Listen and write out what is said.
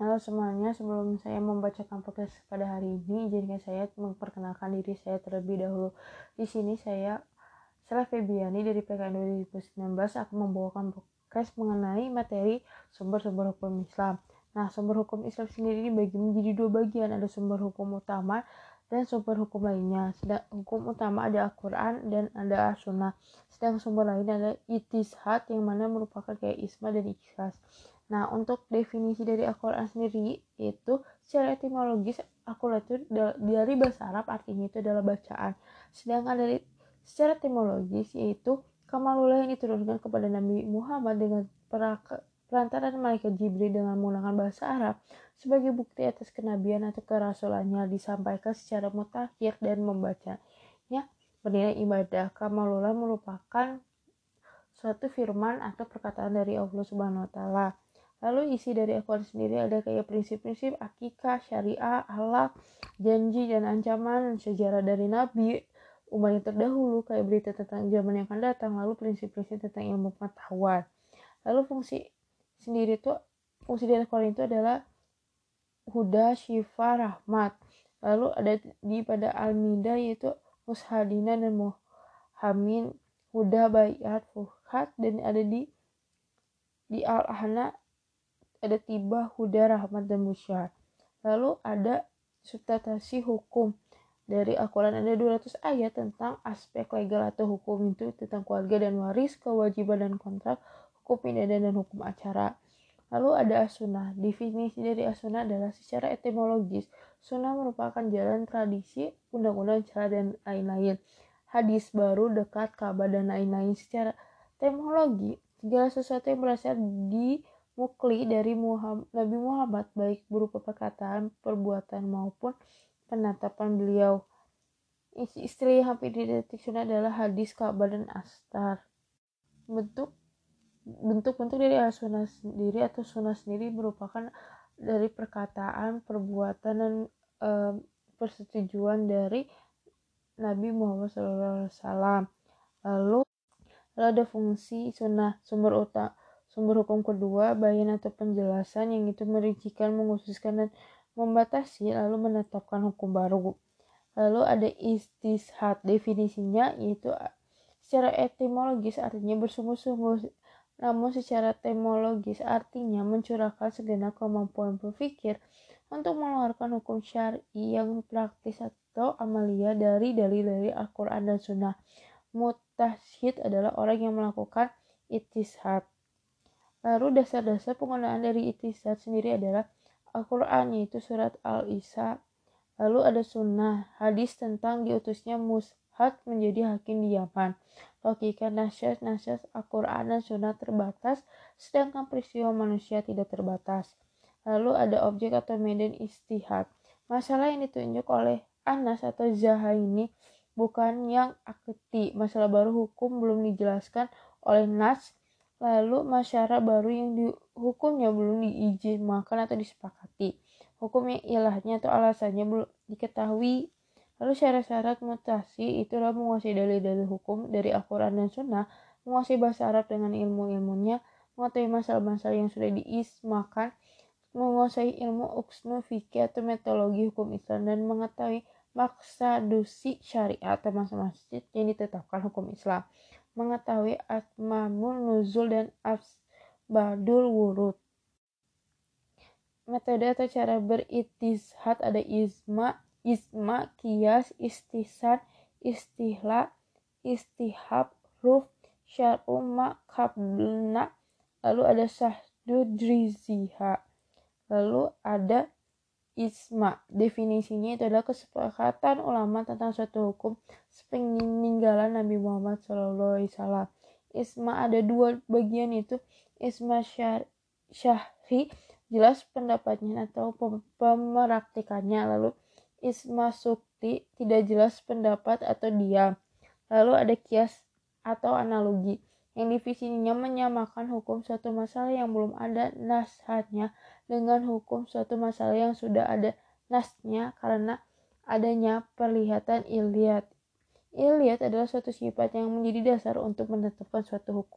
Halo semuanya, sebelum saya membacakan podcast pada hari ini, izinkan saya memperkenalkan diri saya terlebih dahulu. Di sini saya, Sarah Febiani dari PKN 2019 akan membawakan podcast mengenai materi sumber-sumber hukum Islam. Nah, sumber hukum Islam sendiri dibagi menjadi dua bagian, ada sumber hukum utama dan sumber hukum lainnya. Sedang hukum utama ada Al-Quran dan ada As-Sunnah. Sedang sumber lain ada Itishad yang mana merupakan kayak Isma dan Ikhlas. Nah, untuk definisi dari Al-Quran sendiri itu secara etimologis Al-Quran itu dari bahasa Arab artinya itu adalah bacaan. Sedangkan dari secara etimologis yaitu kamalullah yang diturunkan kepada Nabi Muhammad dengan perantaraan malaikat Jibril dengan menggunakan bahasa Arab sebagai bukti atas kenabian atau kerasulannya disampaikan secara mutakhir dan membacanya bernilai ibadah. Kamalullah merupakan suatu firman atau perkataan dari Allah Subhanahu wa taala. Lalu isi dari Al-Quran sendiri ada kayak prinsip-prinsip akikah, syariah, halak, janji dan ancaman, sejarah dari Nabi, umat yang terdahulu, kayak berita tentang zaman yang akan datang, lalu prinsip-prinsip tentang ilmu pengetahuan. Lalu fungsi sendiri itu, fungsi dari Al-Quran itu adalah huda, syifa, rahmat. Lalu ada di pada Al-Midah yaitu mushadina dan muhamin, huda, bayat, fuhat, dan ada di di Al-Ahna ada tiba, huda, rahmat, dan musyar. Lalu ada substansi hukum. Dari Al-Quran ada 200 ayat tentang aspek legal atau hukum itu tentang keluarga dan waris, kewajiban dan kontrak, hukum pidana dan hukum acara. Lalu ada as-sunnah. Definisi dari as-sunnah adalah secara etimologis. Sunnah merupakan jalan tradisi, undang-undang, cara, dan lain-lain. Hadis baru, dekat, kabar, dan lain-lain. Secara etimologi, segala sesuatu yang berasal di mukli dari Muhammad, Nabi Muhammad baik berupa perkataan, perbuatan maupun penetapan beliau. Istilah yang hampir identik sunnah adalah hadis, kabar, dan astar. Bentuk bentuk-bentuk dari sunnah sendiri atau sunnah sendiri merupakan dari perkataan, perbuatan, dan e, persetujuan dari Nabi Muhammad SAW. Lalu, lalu ada fungsi sunnah sumber utama Sumber hukum kedua, bayan atau penjelasan yang itu merincikan, mengkhususkan, dan membatasi, lalu menetapkan hukum baru. Lalu ada istishad, definisinya yaitu secara etimologis artinya bersungguh-sungguh, namun secara temologis artinya mencurahkan segenap kemampuan berpikir untuk mengeluarkan hukum syari yang praktis atau amalia dari dalil dari Al-Quran dan Sunnah. Mutashid adalah orang yang melakukan itishad. Lalu dasar-dasar penggunaan dari itisad sendiri adalah Al-Quran yaitu surat Al-Isa. Lalu ada sunnah, hadis tentang diutusnya Mushad menjadi hakim di Yaman. Logika nasyas, nasyas Al-Quran dan sunnah terbatas, sedangkan peristiwa manusia tidak terbatas. Lalu ada objek atau medan istihad. Masalah yang ditunjuk oleh Anas atau Zahaini bukan yang akti. Masalah baru hukum belum dijelaskan oleh Nas Lalu masyarakat baru yang dihukumnya belum diizinkan atau disepakati. Hukum yang ilahnya atau alasannya belum diketahui. Lalu syarat-syarat mutasi itu adalah menguasai dalil-dalil hukum dari Al-Quran dan Sunnah, menguasai bahasa Arab dengan ilmu-ilmunya, mengetahui masalah-masalah yang sudah diismakan, menguasai ilmu uksnu fikih atau metodologi hukum Islam, dan mengetahui maksadusi syariat atau masa-masa yang ditetapkan hukum Islam mengetahui asmamul nuzul dan asbadul wurud. Metode atau cara beritishad ada isma, isma, kias, istisan, istihla, istihab, ruf, syar'u, kablna, lalu ada sahdu driziha, lalu ada isma. Definisinya itu adalah kesepakatan ulama tentang suatu hukum sepeninggalan Nabi Muhammad SAW. Isma ada dua bagian itu isma syahri jelas pendapatnya atau pemeraktikannya lalu isma sukti tidak jelas pendapat atau diam lalu ada kias atau analogi yang divisinya menyamakan hukum suatu masalah yang belum ada nashatnya dengan hukum suatu masalah yang sudah ada nasnya karena adanya perlihatan iliat. Iliat adalah suatu sifat yang menjadi dasar untuk menetapkan suatu hukum.